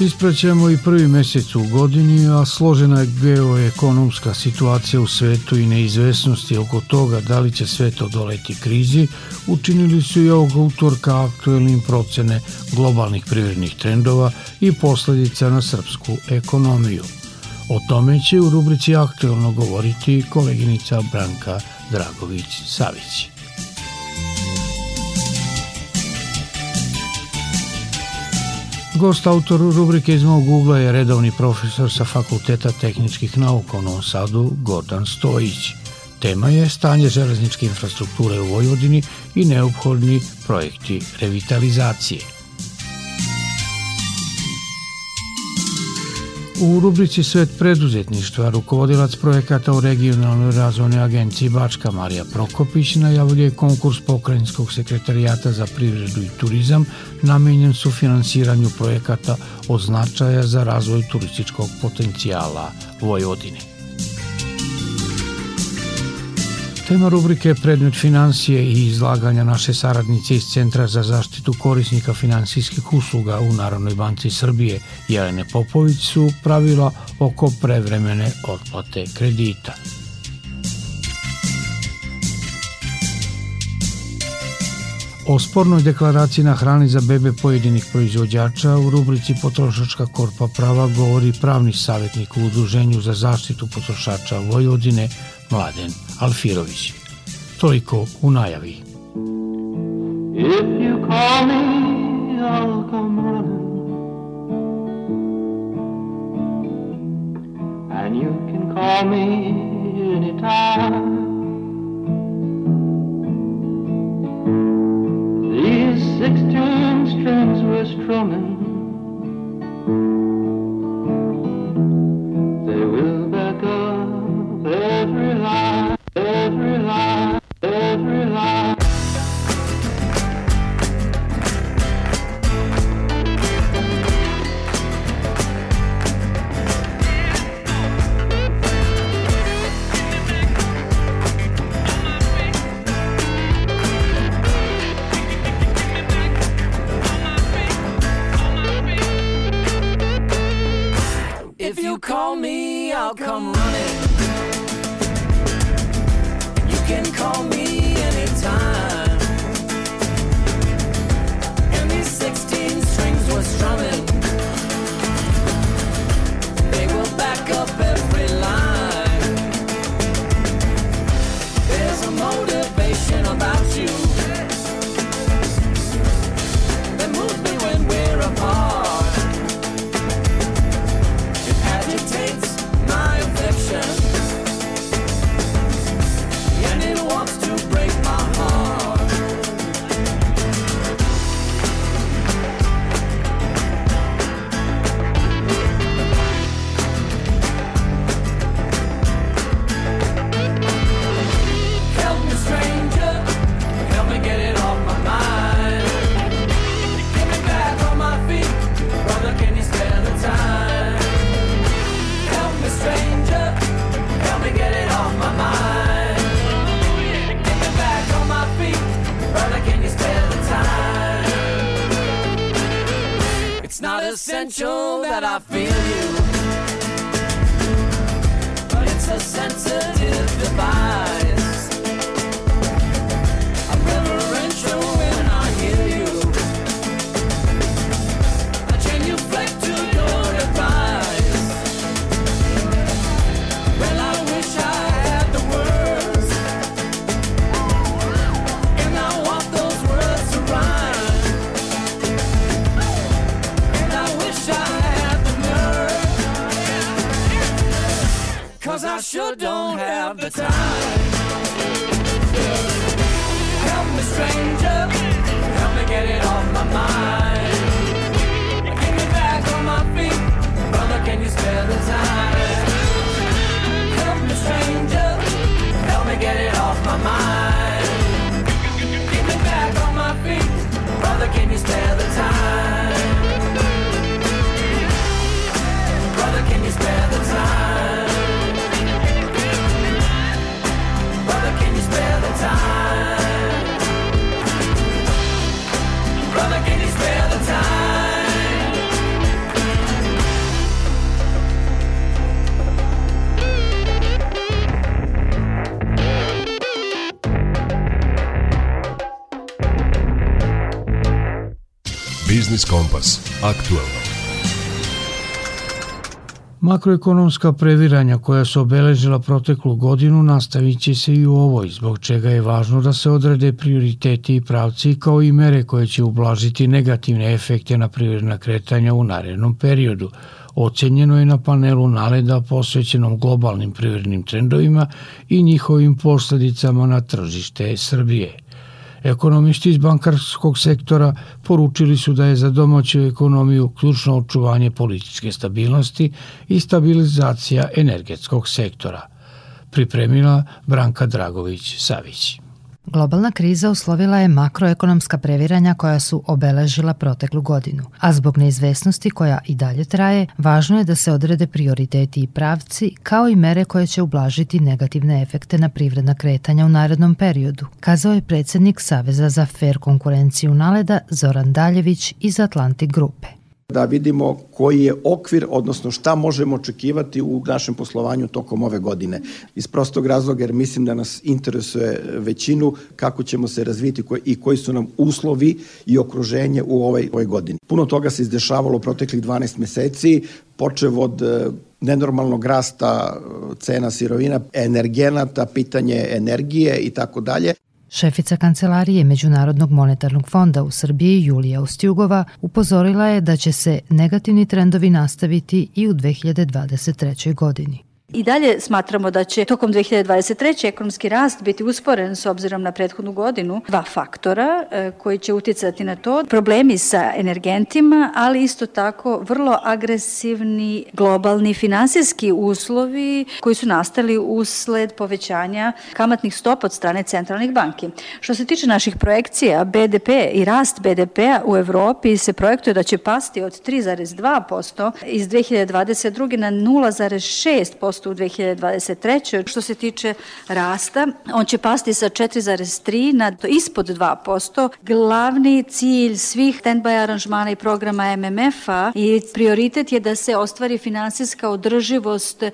Ispraćamo i prvi mesec u godini, a složena je geoekonomska situacija u svetu i neizvesnosti oko toga da li će svet odoleti krizi, učinili su i ovog utorka aktuelnim procene globalnih privrednih trendova i posledica na srpsku ekonomiju. O tome će u rubrici aktuelno govoriti koleginica Branka Dragović-Savić. Gost autor rubrike iz mog ugla je redovni profesor sa Fakulteta tehničkih nauka u Novom Sadu, Gordan Stojić. Tema je stanje železničke infrastrukture u Vojvodini i neophodni projekti revitalizacije. U rubrici Svet preduzetništva rukovodilac projekata u regionalnoj razvojnoj agenciji Bačka Marija Prokopić najavljuje konkurs pokrajinskog sekretarijata za privredu i turizam namenjen su finansiranju projekata od značaja za razvoj turističkog potencijala Vojvodine. Tema rubrike predmet financije i izlaganja naše saradnice iz Centra za zaštitu korisnika finansijskih usluga u Narodnoj banci Srbije Jelene Popović su pravila oko prevremene otplate kredita. O spornoj deklaraciji na hrani za bebe pojedinih proizvođača u rubrici Potrošačka korpa prava govori pravni savjetnik u Udruženju za zaštitu potrošača Vojvodine Mladen Alfirović. Toliko u najavi. If you call me, I'll come running. And you can call me anytime. Strings were strumming. I'll come Makroekonomska previranja koja su obeležila proteklu godinu nastavit će se i u ovoj, zbog čega je važno da se odrede prioriteti i pravci kao i mere koje će ublažiti negativne efekte na privredna kretanja u narednom periodu. Ocenjeno je na panelu naleda posvećenom globalnim privrednim trendovima i njihovim posledicama na tržište Srbije – Ekonomisti iz bankarskog sektora poručili su da je za domaću ekonomiju ključno očuvanje političke stabilnosti i stabilizacija energetskog sektora. Pripremila Branka Dragović-Savić. Globalna kriza uslovila je makroekonomska previranja koja su obeležila proteklu godinu, a zbog neizvesnosti koja i dalje traje, važno je da se odrede prioriteti i pravci, kao i mere koje će ublažiti negativne efekte na privredna kretanja u narednom periodu, kazao je predsednik Saveza za fair konkurenciju Naleda Zoran Daljević iz Atlantik grupe da vidimo koji je okvir, odnosno šta možemo očekivati u našem poslovanju tokom ove godine. Iz prostog razloga jer mislim da nas interesuje većinu kako ćemo se razviti i koji su nam uslovi i okruženje u ovoj, ovoj godini. Puno toga se izdešavalo u proteklih 12 meseci, počev od e, nenormalnog rasta e, cena sirovina, energenata, pitanje energije i tako dalje. Šefica kancelarije Međunarodnog monetarnog fonda u Srbiji Julija Ustjugova upozorila je da će se negativni trendovi nastaviti i u 2023. godini. I dalje smatramo da će tokom 2023. ekonomski rast biti usporen s obzirom na prethodnu godinu. Dva faktora e, koji će uticati na to. Problemi sa energentima, ali isto tako vrlo agresivni globalni finansijski uslovi koji su nastali usled povećanja kamatnih stopa od strane centralnih banki. Što se tiče naših projekcija, BDP i rast BDP-a u Evropi se projektuje da će pasti od 3,2% iz 2022. na 0,6% u 2023. Što se tiče rasta, on će pasti sa 4,3 na ispod 2%. Glavni cilj svih stand-by aranžmana i programa MMF-a i prioritet je da se ostvari finansijska održivost e,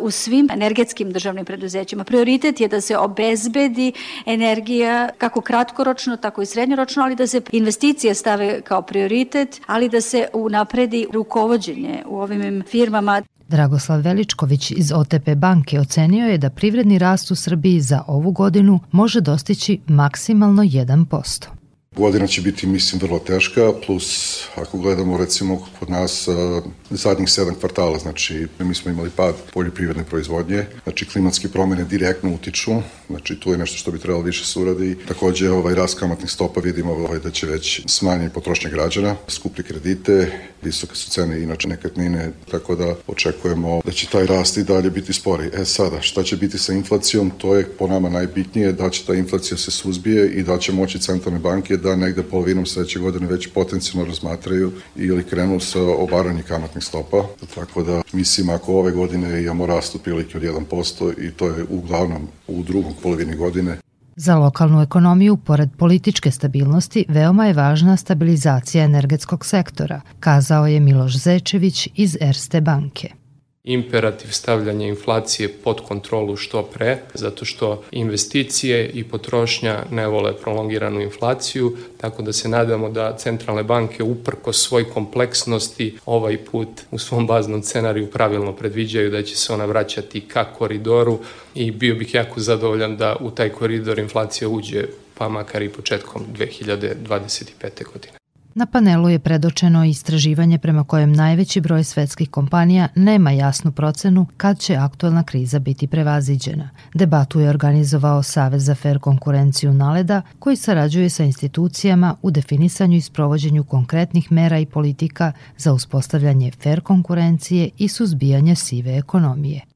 u svim energetskim državnim preduzećima. Prioritet je da se obezbedi energija kako kratkoročno, tako i srednjoročno, ali da se investicije stave kao prioritet, ali da se unapredi rukovodđenje u ovim firmama. Dragoslav Veličković iz OTP banke ocenio je da privredni rast u Srbiji za ovu godinu može dostići maksimalno 1%. Godina će biti, mislim, vrlo teška, plus ako gledamo recimo kod nas zadnjih sedam kvartala, znači mi smo imali pad poljoprivredne proizvodnje, znači klimatske promene direktno utiču, znači tu je nešto što bi trebalo više suradi. Takođe ovaj rast kamatnih stopa vidimo ovaj, da će već smanjiti potrošnje građana, skuplje kredite, visoke su cene inače nekretnine, tako da očekujemo da će taj rast i dalje biti spori. E sada, šta će biti sa inflacijom, to je po nama najbitnije, da će ta inflacija se suzbije i da će moći centralne banke da negde polovinom sledeće godine već potencijalno razmatraju ili krenu sa obaranje kamatnih stopa. Tako da mislim ako ove godine imamo rast prilike od 1% i to je uglavnom u drugom polovini godine Za lokalnu ekonomiju, pored političke stabilnosti, veoma je važna stabilizacija energetskog sektora, kazao je Miloš Zečević iz Erste banke imperativ stavljanja inflacije pod kontrolu što pre, zato što investicije i potrošnja ne vole prolongiranu inflaciju, tako da se nadamo da centralne banke uprko svoj kompleksnosti ovaj put u svom baznom scenariju pravilno predviđaju da će se ona vraćati ka koridoru i bio bih jako zadovoljan da u taj koridor inflacija uđe pa makar i početkom 2025. godine. Na panelu je predočeno istraživanje prema kojem najveći broj svetskih kompanija nema jasnu procenu kad će aktuelna kriza biti prevaziđena. Debatu je organizovao Savez za fair konkurenciju Naleda, koji sarađuje sa institucijama u definisanju i sprovođenju konkretnih mera i politika za uspostavljanje fair konkurencije i suzbijanje sive ekonomije.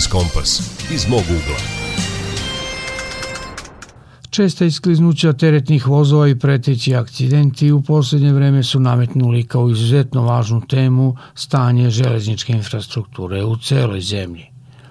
Biznis Kompas iz mog ugla. Česta iskliznuća teretnih vozova i preteći akcidenti u poslednje vreme su nametnuli kao izuzetno važnu temu stanje železničke infrastrukture u celoj zemlji.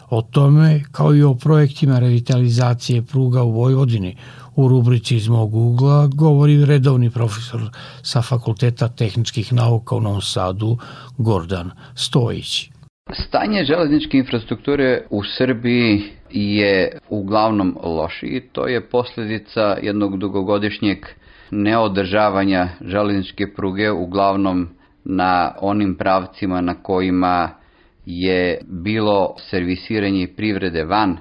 O tome, kao i o projektima revitalizacije pruga u Vojvodini, u rubrici iz mog ugla govori redovni profesor sa Fakulteta tehničkih nauka u Novom Sadu, Gordan Stojić. Stanje železničke infrastrukture u Srbiji je uglavnom loši i to je posljedica jednog dugogodišnjeg neodržavanja železničke pruge uglavnom na onim pravcima na kojima je bilo servisiranje privrede van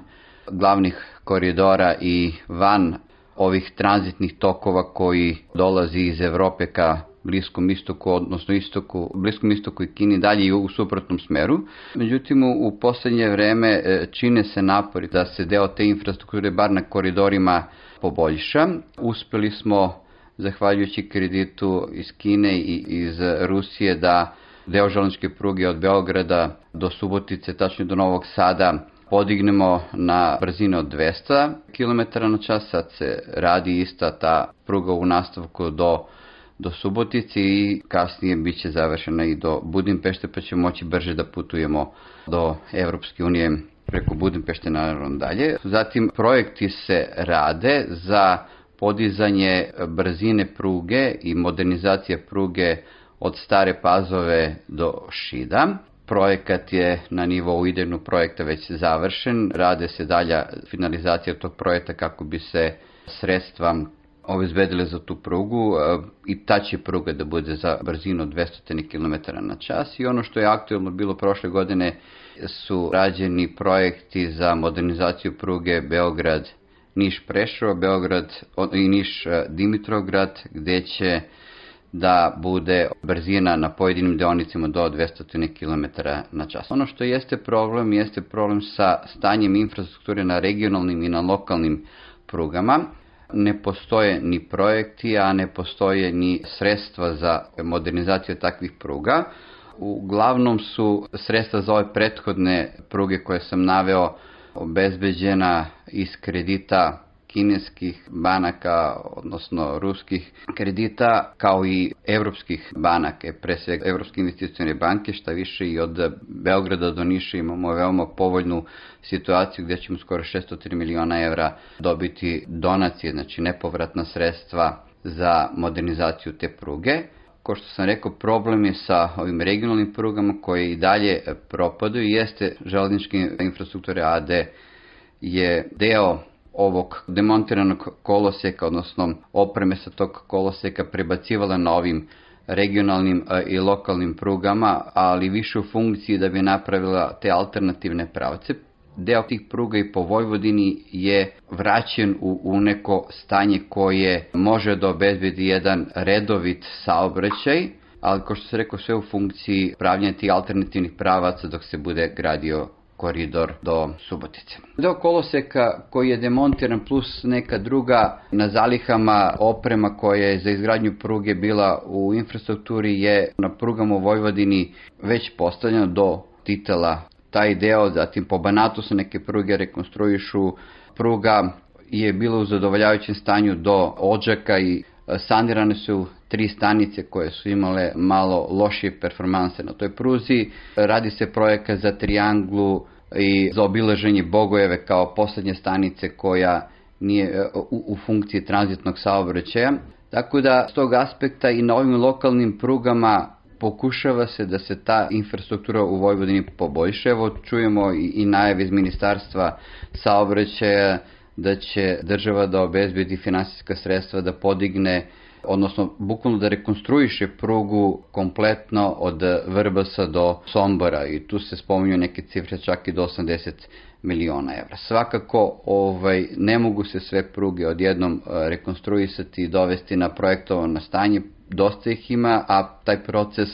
glavnih koridora i van ovih tranzitnih tokova koji dolazi iz Evrope ka Bliskom istoku, odnosno istoku, Bliskom istoku i Kini dalje i u suprotnom smeru. Međutim, u, poslednje vreme e, čine se napori da se deo te infrastrukture bar na koridorima poboljša. Uspeli smo, zahvaljujući kreditu iz Kine i iz Rusije, da deo železničke pruge od Beograda do Subotice, tačnije do Novog Sada, podignemo na brzine od 200 km na čas, sad se radi ista ta pruga u nastavku do do Subotice i kasnije bit će završena i do Budimpešte, pa ćemo moći brže da putujemo do Evropske unije preko Budimpešte naravno dalje. Zatim projekti se rade za podizanje brzine pruge i modernizacija pruge od Stare Pazove do Šida. Projekat je na nivou idejnog projekta već završen, rade se dalja finalizacija tog projekta kako bi se sredstva obezbedile za tu prugu i ta će pruga da bude za brzinu od 200 km na čas i ono što je aktualno bilo prošle godine su rađeni projekti za modernizaciju pruge Beograd Niš Prešova, Beograd i Niš Dimitrograd gde će da bude brzina na pojedinim deonicama do 200 km na čas. Ono što jeste problem, jeste problem sa stanjem infrastrukture na regionalnim i na lokalnim prugama ne postoje ni projekti, a ne postoje ni sredstva za modernizaciju takvih pruga. Uglavnom su sredstva za ove prethodne pruge koje sam naveo obezbeđena iz kredita kineskih banaka, odnosno ruskih kredita, kao i evropskih banaka, pre svega Evropske investicione banke, šta više i od Beograda do Niša imamo veoma povoljnu situaciju gde ćemo skoro 603 miliona evra dobiti donacije, znači nepovratna sredstva za modernizaciju te pruge. Ko što sam rekao, problem je sa ovim regionalnim prugama koje i dalje propadaju, jeste železničke infrastrukture AD je deo ovog demontiranog koloseka, odnosno opreme sa tog koloseka prebacivala na ovim regionalnim i lokalnim prugama, ali više u funkciji da bi napravila te alternativne pravce. Deo tih pruga i po Vojvodini je vraćen u, u neko stanje koje može da obezbedi jedan redovit saobraćaj, ali kao što se rekao sve u funkciji pravljanja tih alternativnih pravaca dok se bude gradio koridor do Subotice. Deo koloseka koji je demontiran plus neka druga na zalihama oprema koja je za izgradnju pruge bila u infrastrukturi je na prugama u Vojvodini već postavljeno do Titela taj deo, zatim po Banatu se neke pruge rekonstruišu, pruga je bila u zadovoljavajućem stanju do Odžaka i e, sanirane su tri stanice koje su imale malo lošije performanse na toj pruzi. Radi se projekat za trianglu i za obilaženje Bogojeve kao poslednje stanice koja nije e, u, u funkciji tranzitnog saobraćaja. Tako da, s tog aspekta i na ovim lokalnim prugama pokušava se da se ta infrastruktura u Vojvodini poboljša. Evo čujemo i, i najave iz ministarstva saobraćaja da će država da obezbedi finansijska sredstva da podigne odnosno bukvalno da rekonstruiše prugu kompletno od Vrbasa do Sombora i tu se spominju neke cifre čak i do 80 miliona evra. Svakako ovaj, ne mogu se sve pruge odjednom eh, rekonstruisati i dovesti na projektovano stanje, dosta ih ima, a taj proces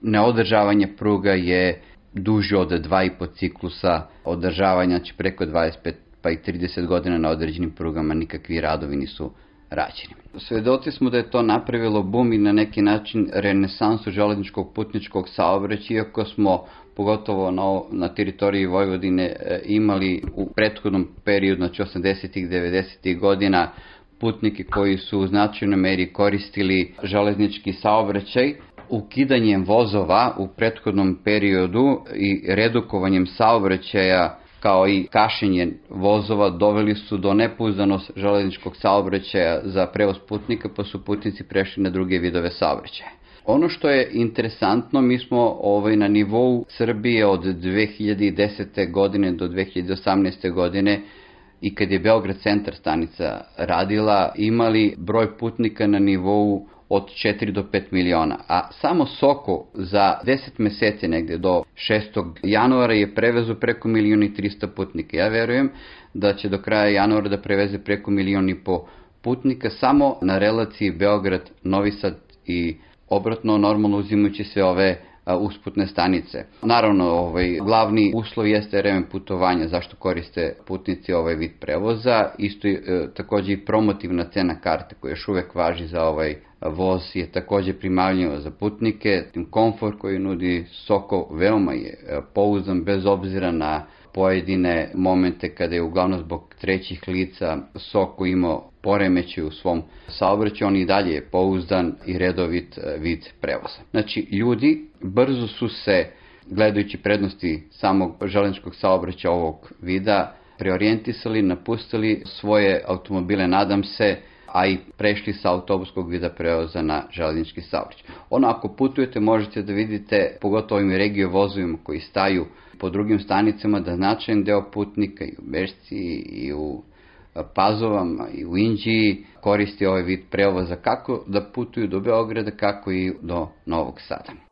neodržavanja pruga je duži od dva i po ciklusa održavanja, znači preko 25 pa i 30 godina na određenim prugama nikakvi radovi nisu rađeni. Svedoci smo da je to napravilo bum i na neki način renesansu železničkog putničkog saobraćaja, iako smo pogotovo na, na teritoriji Vojvodine e, imali u prethodnom periodu, znači 80-ih, 90-ih godina, putnike koji su u značajnoj meri koristili železnički saobraćaj, ukidanjem vozova u prethodnom periodu i redukovanjem saobraćaja kao i kašenje vozova doveli su do nepouzdanost železničkog saobraćaja za prevoz putnika, pa su putnici prešli na druge vidove saobraćaja. Ono što je interesantno, mi smo ovaj, na nivou Srbije od 2010. godine do 2018. godine i kad je Beograd centar stanica radila, imali broj putnika na nivou od 4 do 5 miliona, a samo Soko za 10 meseci negde do 6. januara je prevezu preko miliona i 300 putnika. Ja verujem da će do kraja januara da preveze preko miliona i po putnika samo na relaciji Beograd-Novi Sad i obratno normalno uzimajući sve ove usputne stanice. Naravno, ovaj, glavni uslov jeste remen putovanja, zašto koriste putnici ovaj vid prevoza. Isto je takođe i promotivna cena karte koja još uvek važi za ovaj voz je takođe primavljivo za putnike. Tim komfor koji nudi Soko veoma je pouzdan bez obzira na pojedine momente kada je uglavnom zbog trećih lica Soko imao poremeće u svom saobraćaju, on i dalje je pouzdan i redovit vid prevoza. Znači, ljudi brzo su se, gledajući prednosti samog železničkog saobraćaja ovog vida, preorijentisali, napustili svoje automobile, nadam se, a i prešli sa autobuskog vida prevoza na železnički saobraćaj. Ono, ako putujete, možete da vidite, pogotovo ovim regio vozovima koji staju po drugim stanicama, da značajan deo putnika i u Bešci i u Pazovama i u Inđiji koristi ovaj vid prevoza kako da putuju do Beograda, kako i do Novog Sada.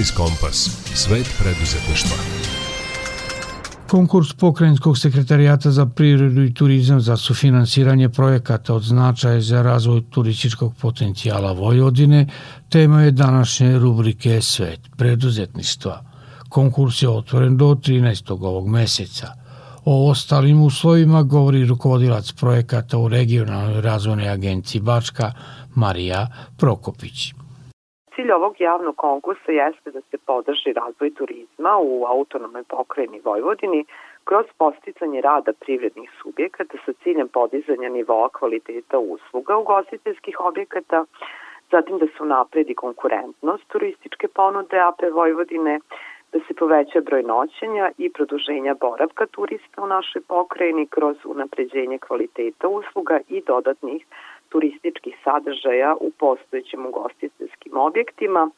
Biznis Kompas. Svet preduzetništva. Konkurs Pokrajinskog sekretarijata za privredu i turizam za sufinansiranje projekata od značaja za razvoj turističkog potencijala Vojvodine tema je današnje rubrike Svet preduzetništva. Konkurs je otvoren do 13. ovog meseca. O ostalim uslovima govori rukovodilac projekata u regionalnoj razvojnoj agenciji Bačka Marija Prokopić. Cilj ovog javnog konkursa jeste da se podrži razvoj turizma u autonomnoj pokrajini Vojvodini kroz posticanje rada privrednih subjekata sa ciljem podizanja nivoa kvaliteta usluga ugostiteljskih objekata, zatim da se unapredi konkurentnost turističke ponude AP Vojvodine, da se poveća broj noćenja i produženja boravka turista u našoj pokrajini kroz unapređenje kvaliteta usluga i dodatnih turističkih sadržaja u postojećim ugostiteljskim objektima,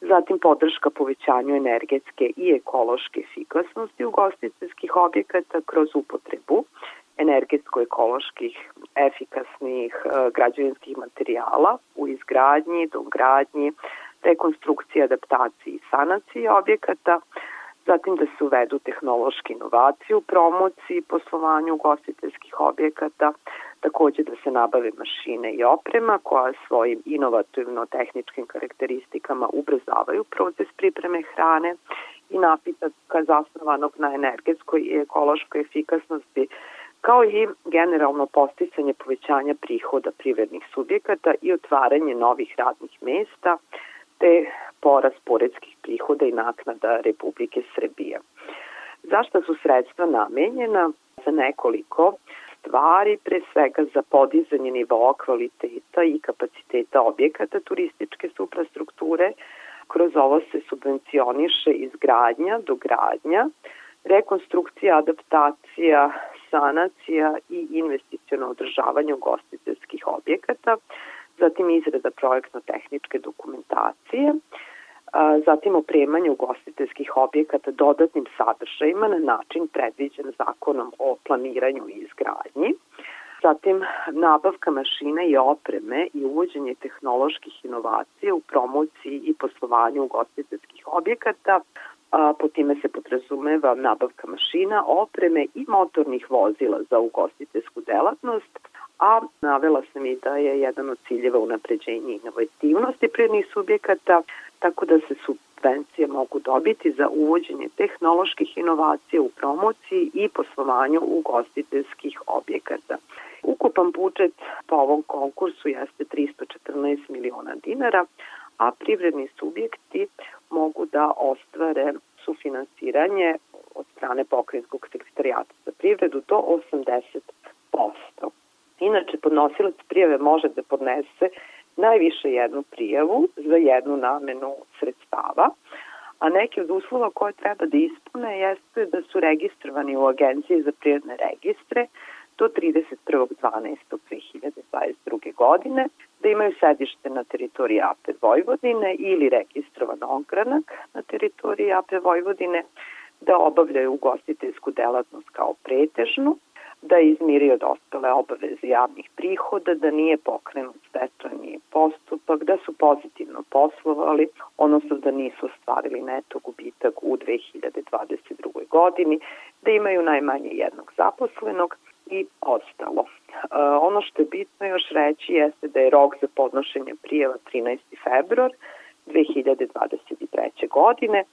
zatim podrška povećanju energetske i ekološke efikasnosti ugostiteljskih objekata kroz upotrebu energetsko-ekoloških efikasnih e, građevinskih materijala u izgradnji, dogradnji, rekonstrukciji, adaptaciji i sanaciji objekata, zatim da se uvedu tehnološke inovacije u promociji i poslovanju ugostiteljskih objekata, takođe da se nabave mašine i oprema koja svojim inovativno-tehničkim karakteristikama ubrzavaju proces pripreme hrane i napitaka zasnovanog na energetskoj i ekološkoj efikasnosti, kao i generalno posticanje povećanja prihoda privrednih subjekata i otvaranje novih radnih mesta, te porast poredskih prihoda i naknada Republike Srbije. Zašto su sredstva namenjena? Za nekoliko stvari, pre svega za podizanje nivoa kvaliteta i kapaciteta objekata turističke suprastrukture. Kroz ovo se subvencioniše izgradnja, dogradnja, rekonstrukcija, adaptacija, sanacija i investicijono održavanje ugostiteljskih objekata, zatim izrada projektno-tehničke dokumentacije, zatim opremanje ugostiteljskih objekata dodatnim sadržajima na način predviđen zakonom o planiranju i izgradnji, zatim nabavka mašina i opreme i uvođenje tehnoloških inovacija u promociji i poslovanju ugostiteljskih objekata, a, po time se podrazumeva nabavka mašina, opreme i motornih vozila za ugostiteljsku delatnost, a navela sam i da je jedan od ciljeva unapređenje inovativnosti prednih subjekata, tako da se subvencije mogu dobiti za uvođenje tehnoloških inovacija u promociji i poslovanju ugostiteljskih objekata. Ukupan budžet po ovom konkursu jeste 314 miliona dinara, a privredni subjekti mogu da ostvare sufinansiranje od strane pokrenjskog sekretarijata za privredu do 80%. Inače, podnosilac prijave može da podnese najviše jednu prijavu za jednu namenu sredstava, a neki od uslova koje treba da ispune jeste da su registrovani u Agenciji za prirodne registre do 31.12.2022. godine, da imaju sedište na teritoriji AP Vojvodine ili registrovan ogranak na teritoriji AP Vojvodine, da obavljaju ugostiteljsku delatnost kao pretežnu, da je izmirio dospele obaveze javnih prihoda, da nije pokrenut stečajni postupak, da su pozitivno poslovali, odnosno da nisu ostvarili neto gubitak u 2022. godini, da imaju najmanje jednog zaposlenog i ostalo. E, ono što je bitno još reći jeste da je rok za podnošenje prijeva 13. februar 2023. godine,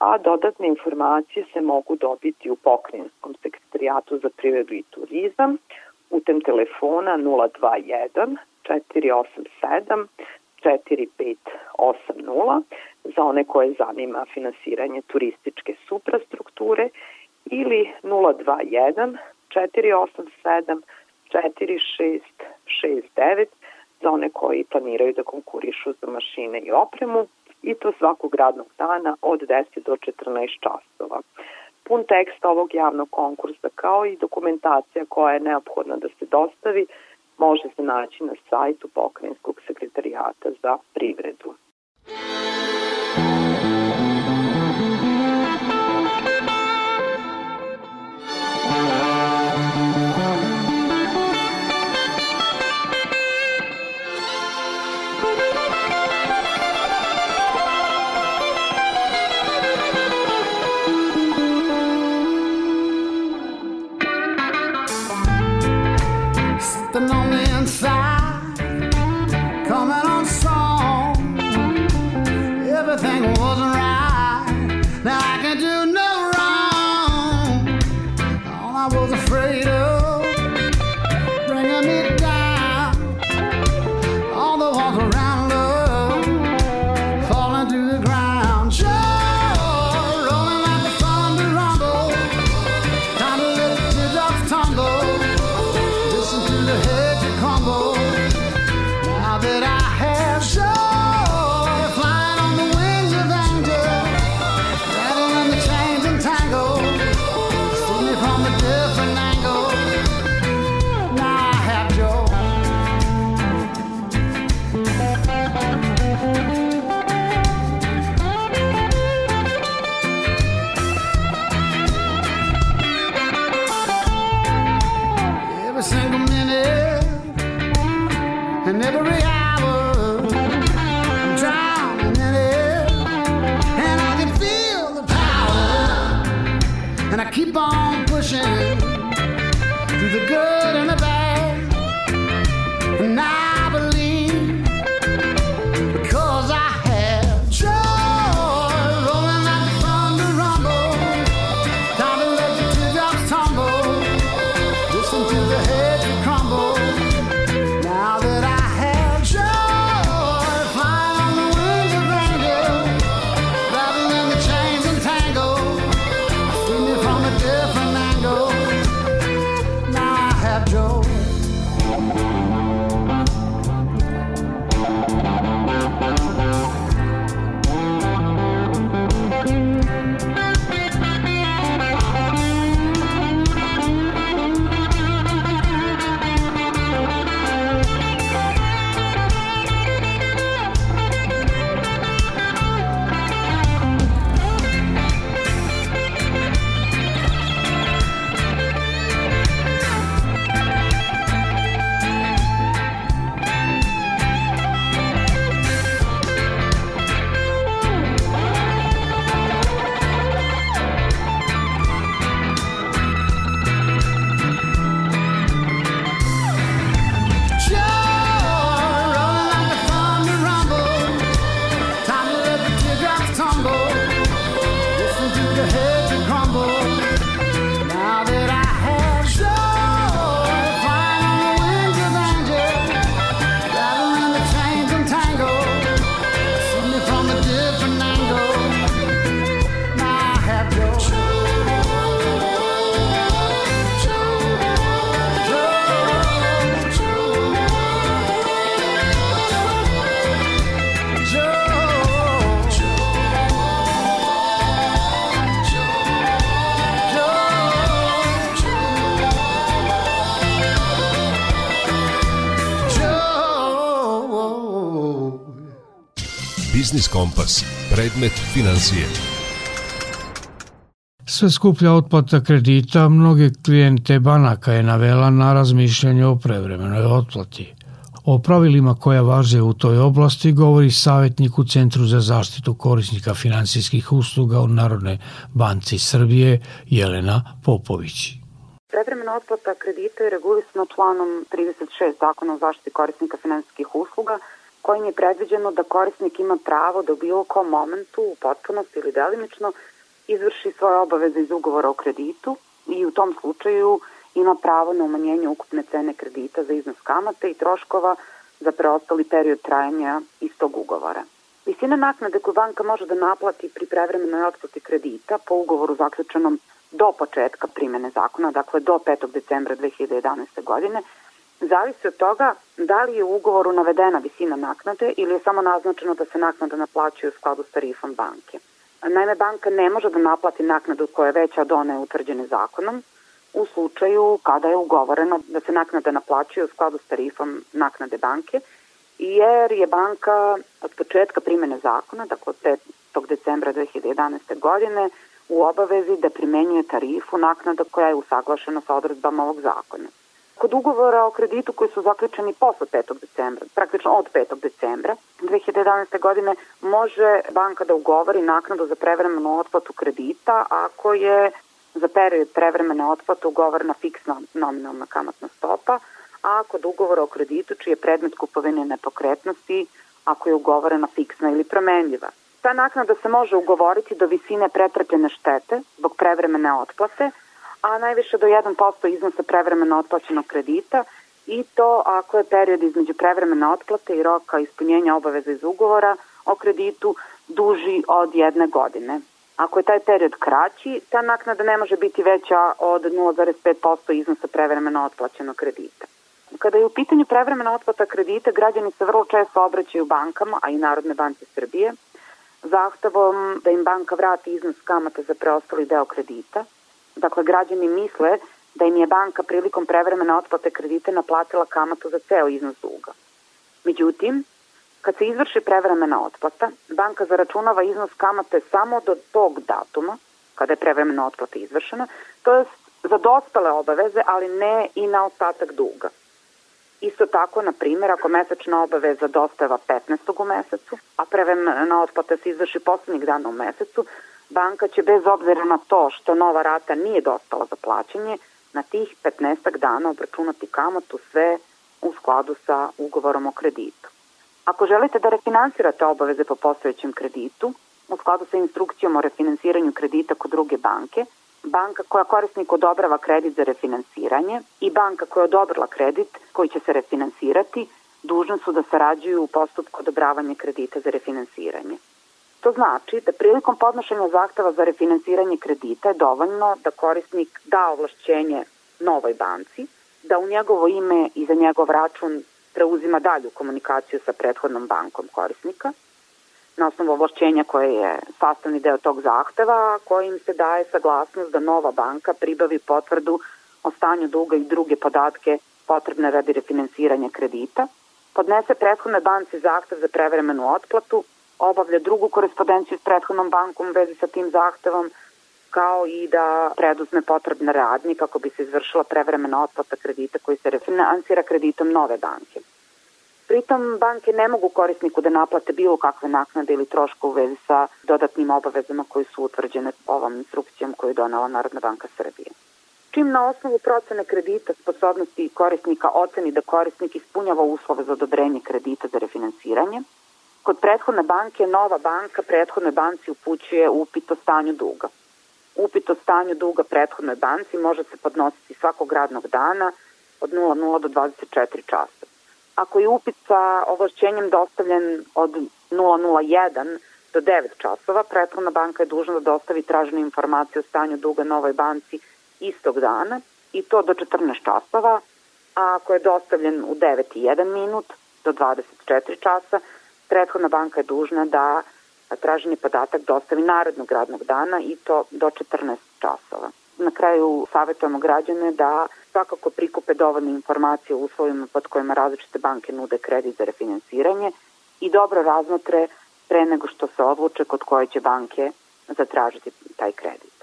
a dodatne informacije se mogu dobiti u pokrenjskom sekretarijatu za privredu i turizam putem telefona 021 487 4580 za one koje zanima finansiranje turističke suprastrukture ili 021 487 4669 za one koji planiraju da konkurišu za mašine i opremu i to svakog radnog dana od 10 do 14 časova. Pun tekst ovog javnog konkursa kao i dokumentacija koja je neophodna da se dostavi može se naći na sajtu Pokrajinskog sekretarijata za privredu. Biznis Kompas. Predmet financije. Sve skuplja otplata kredita mnoge klijente banaka je navela na razmišljanje o prevremenoj otplati. O pravilima koja važe u toj oblasti govori savjetnik u Centru za zaštitu korisnika finansijskih usluga u Narodne banci Srbije Jelena Popović. Prevremena otplata kredita je regulisana članom 36 zakona o zaštiti korisnika finansijskih usluga, kojim je predviđeno da korisnik ima pravo da u bilo kom momentu, u potpunosti ili delimično, izvrši svoje obaveze iz ugovora o kreditu i u tom slučaju ima pravo na umanjenje ukupne cene kredita za iznos kamate i troškova za preostali period trajanja istog ugovora. Visina naknade koju banka može da naplati pri prevremenoj otplati kredita po ugovoru zaključenom do početka primene zakona, dakle do 5. decembra 2011. godine, zavisi od toga da li je u ugovoru navedena visina naknade ili je samo naznačeno da se naknada naplaćuje u skladu s tarifom banke. Naime, banka ne može da naplati naknadu koja je veća od one utvrđene zakonom u slučaju kada je ugovoreno da se naknada naplaćuje u skladu s tarifom naknade banke, jer je banka od početka primene zakona, dakle od 5. decembra 2011. godine, u obavezi da primenjuje tarifu naknada koja je usaglašena sa odredbama ovog zakona. Kod ugovora o kreditu koji su zaključeni posle 5. decembra, praktično od 5. decembra 2011. godine, može banka da ugovori naknadu za prevremenu otplatu kredita ako je za period prevremene otplate ugovorena fiksna nominalna kamatna stopa, a kod ugovora o kreditu čiji je predmet kupovine nepokretnosti ako je ugovorena fiksna ili promenljiva. Ta naknada se može ugovoriti do visine pretrpljene štete zbog prevremene otplate, a najviše do 1% iznosa prevremeno otplaćenog kredita i to ako je period između prevremene otplate i roka ispunjenja obaveza iz ugovora o kreditu duži od jedne godine. Ako je taj period kraći, ta naknada ne može biti veća od 0,5% iznosa prevremeno otplaćenog kredita. Kada je u pitanju prevremena otplata kredita, građani se vrlo često obraćaju bankama, a i Narodne banke Srbije, zahtevom da im banka vrati iznos kamata za preostali deo kredita. Dakle, građani misle da im je banka prilikom prevremene otplate kredita naplatila kamatu za ceo iznos duga. Međutim, kad se izvrši prevremena otplata, banka zaračunava iznos kamate samo do tog datuma, kada je prevremena otplata izvršena, to je za dospele obaveze, ali ne i na ostatak duga. Isto tako, na primjer, ako mesečna obaveza dostava 15. u mesecu, a prevremena otplata se izvrši poslednjeg dana u mesecu, banka će bez obzira na to što nova rata nije dostala za plaćanje, na tih 15 dana obračunati kamatu sve u skladu sa ugovorom o kreditu. Ako želite da refinansirate obaveze po postojećem kreditu, u skladu sa instrukcijom o refinansiranju kredita kod druge banke, banka koja korisnik odobrava kredit za refinansiranje i banka koja odobrila kredit koji će se refinansirati, dužne su da sarađuju u postupku odobravanja kredita za refinansiranje. To znači da prilikom podnošenja zahteva za refinansiranje kredita je dovoljno da korisnik da ovlašćenje novoj banci, da u njegovo ime i za njegov račun preuzima dalju komunikaciju sa prethodnom bankom korisnika, na osnovu ovlašćenja koje je sastavni deo tog zahteva, kojim se daje saglasnost da nova banka pribavi potvrdu o stanju duga i druge podatke potrebne radi refinansiranja kredita, podnese prethodnoj banci zahtev za prevremenu otplatu, obavlja drugu korespondenciju s prethodnom bankom u vezi sa tim zahtevom, kao i da preduzme potrebne radnje kako bi se izvršila prevremena otplata kredita koji se refinansira kreditom nove banke. Pritom banke ne mogu korisniku da naplate bilo kakve naknade ili troška u vezi sa dodatnim obavezama koji su utvrđene ovom instrukcijom koju je donala Narodna banka Srbije. Čim na osnovu procene kredita sposobnosti korisnika oceni da korisnik ispunjava uslove za odobrenje kredita za refinansiranje, kod prethodne banke nova banka prethodnoj banci upućuje upit o stanju duga. Upit o stanju duga prethodnoj banci može se podnositi svakog radnog dana od 00 do 24 časa. Ako je upit sa ovlašćenjem dostavljen od 001 do 9 časova, prethodna banka je dužna da dostavi traženu informaciju o stanju duga novoj banci istog dana i to do 14 časova, a ako je dostavljen u 9 i 1 minut do 24 časa, prethodna banka je dužna da traženi podatak dostavi narednog radnog dana i to do 14 časova. Na kraju savjetujemo građane da svakako prikupe dovoljne informacije o uslovima pod kojima različite banke nude kredit za refinansiranje i dobro razmotre pre nego što se odluče kod koje će banke zatražiti taj kredit.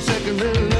second little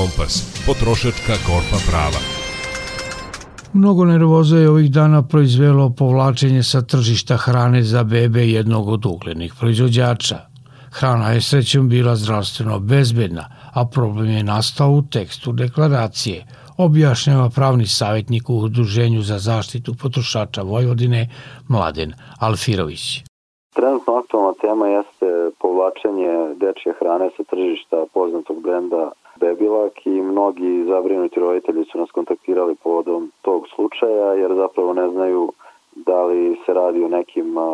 Kompas. Potrošačka korpa prava. Mnogo nervoza je ovih dana proizvelo povlačenje sa tržišta hrane za bebe jednog od uglednih proizvođača. Hrana je srećom bila zdravstveno bezbedna, a problem je nastao u tekstu deklaracije, objašnjava pravni savjetnik u Udruženju za zaštitu potrošača Vojvodine Mladen Alfirović. Trenutno aktualna tema jeste povlačenje dečje hrane sa tržišta poznatog brenda Bebilak i mnogi zabrinuti roditelji su nas kontaktirali povodom tog slučaja jer zapravo ne znaju da li se radi o nekim a,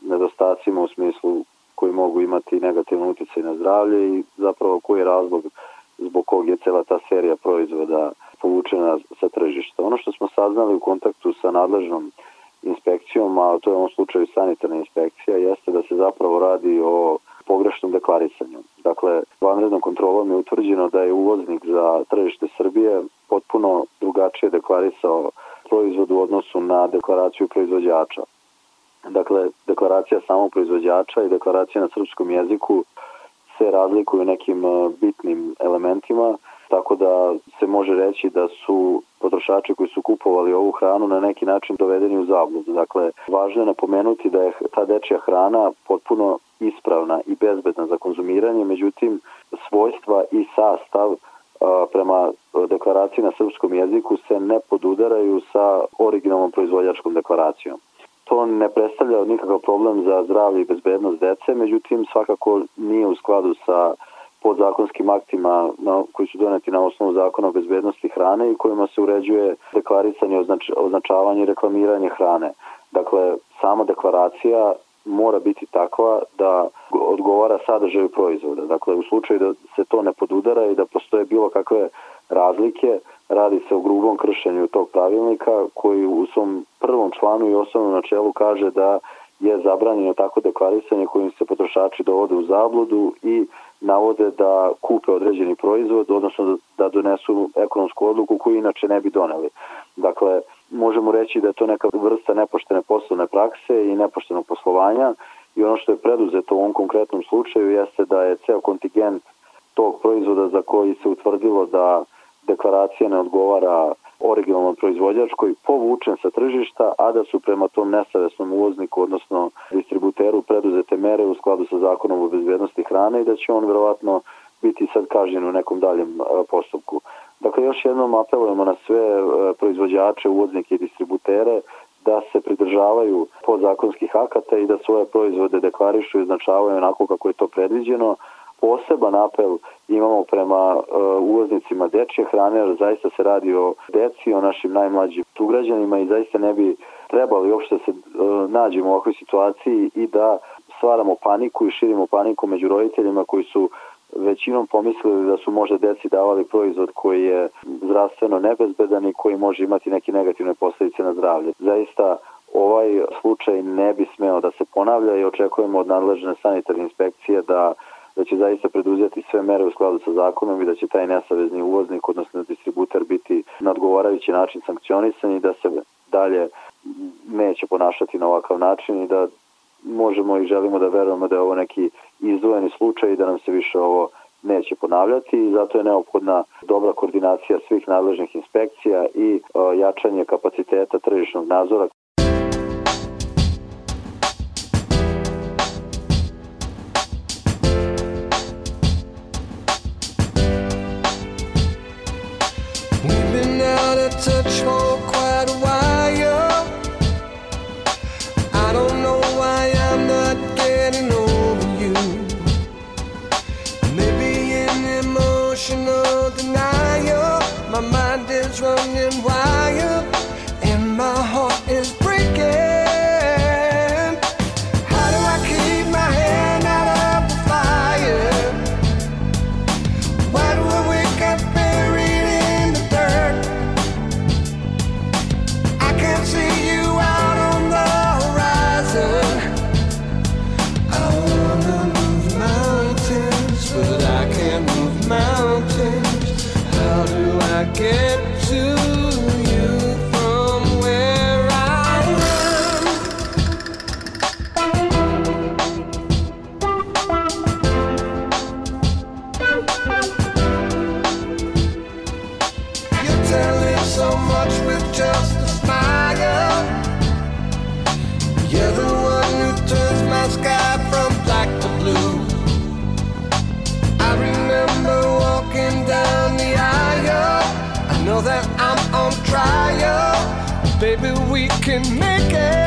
nedostacima u smislu koji mogu imati negativan utjecaj na zdravlje i zapravo koji je razlog zbog kog je cela ta serija proizvoda povučena sa tržišta. Ono što smo saznali u kontaktu sa nadležnom inspekcijom, a to je u ovom slučaju sanitarna inspekcija, jeste da se zapravo radi o pogrešnom deklarisanju. Dakle, vanrednom kontrolom je utvrđeno da je uvoznik za tržište Srbije potpuno drugačije deklarisao proizvod u odnosu na deklaraciju proizvođača. Dakle, deklaracija samog proizvođača i deklaracija na srpskom jeziku se razlikuju nekim e, bitnim elementima, tako da se može reći da su potrošači koji su kupovali ovu hranu na neki način dovedeni u zabludu. Dakle, važno je napomenuti da je ta dečja hrana potpuno ispravna i bezbedna za konzumiranje, međutim svojstva i sastav prema deklaraciji na srpskom jeziku se ne podudaraju sa originalnom proizvođačkom deklaracijom. To ne predstavlja nikakav problem za zdravlje i bezbednost dece, međutim svakako nije u skladu sa podzakonskim aktima na, koji su doneti na osnovu zakona o bezbednosti hrane i kojima se uređuje deklarisanje, označ, označavanje i reklamiranje hrane. Dakle, sama deklaracija mora biti takva da odgovara sadržaju proizvoda. Dakle, u slučaju da se to ne podudara i da postoje bilo kakve razlike, radi se o grubom kršenju tog pravilnika koji u svom prvom članu i osnovnom načelu kaže da je zabranjeno tako deklarisanje kojim se potrošači dovode u zabludu i navode da kupe određeni proizvod, odnosno da donesu ekonomsku odluku koju inače ne bi doneli. Dakle, možemo reći da je to neka vrsta nepoštene poslovne prakse i nepoštenog poslovanja i ono što je preduzeto u ovom konkretnom slučaju jeste da je ceo kontingent tog proizvoda za koji se utvrdilo da deklaracija ne odgovara originalnom proizvođačkoj povučen sa tržišta, a da su prema tom nesavesnom uvozniku, odnosno distributeru preduzete mere u skladu sa zakonom o bezbednosti hrane i da će on verovatno biti sad kažnjen u nekom daljem postupku. Dakle, još jednom apelujemo na sve proizvođače, uvoznike i distributere da se pridržavaju podzakonskih akata i da svoje proizvode deklarišu i označavaju onako kako je to predviđeno, poseban apel imamo prema uh, uvoznicima dečje hrane, jer zaista se radi o deci, o našim najmlađim sugrađanima i zaista ne bi trebali uopšte da se uh, nađemo u ovakvoj situaciji i da stvaramo paniku i širimo paniku među roditeljima koji su većinom pomislili da su možda deci davali proizvod koji je zdravstveno nebezbedan i koji može imati neke negativne posledice na zdravlje. Zaista ovaj slučaj ne bi smeo da se ponavlja i očekujemo od nadležne sanitarne inspekcije da da će zaista preduzeti sve mere u skladu sa zakonom i da će taj nesavezni uvoznik, odnosno distributer, biti na odgovarajući način sankcionisan i da se dalje neće ponašati na ovakav način i da možemo i želimo da verujemo da je ovo neki izdvojeni slučaj i da nam se više ovo neće ponavljati i zato je neophodna dobra koordinacija svih nadležnih inspekcija i e, jačanje kapaciteta tržišnog nadzora. Touch for Baby, we can make it.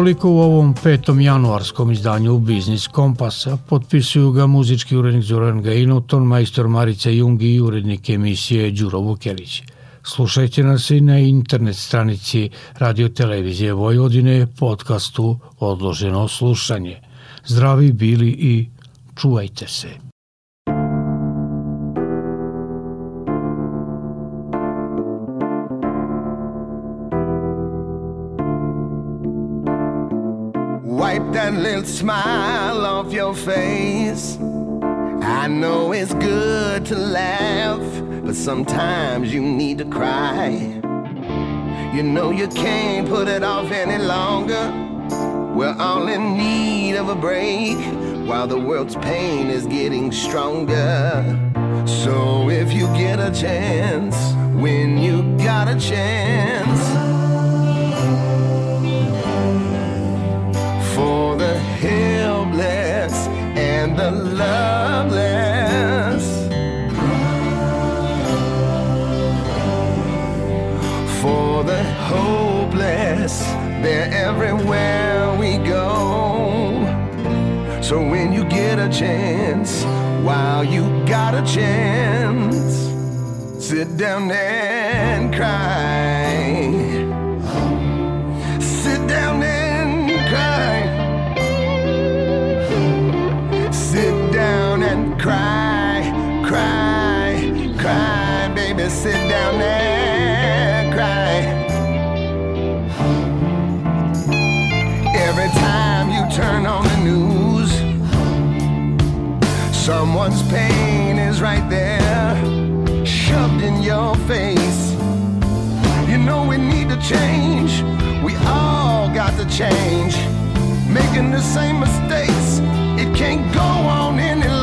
Toliko u ovom petom januarskom izdanju Biznis Kompasa. Potpisuju ga muzički urednik Zoran Gajinoton, majstor Marica Jungi i urednik emisije Đuro Vukelić. Slušajte nas i na internet stranici Radio Televizije Vojvodine podcastu Odloženo slušanje. Zdravi bili i čuvajte se. Smile off your face. I know it's good to laugh, but sometimes you need to cry. You know you can't put it off any longer. We're all in need of a break while the world's pain is getting stronger. So if you get a chance, when you got a chance, and the loveless. For the hopeless, they're everywhere we go. So when you get a chance, while you got a chance, sit down and cry. Someone's pain is right there, shoved in your face. You know we need to change, we all got to change. Making the same mistakes, it can't go on any longer.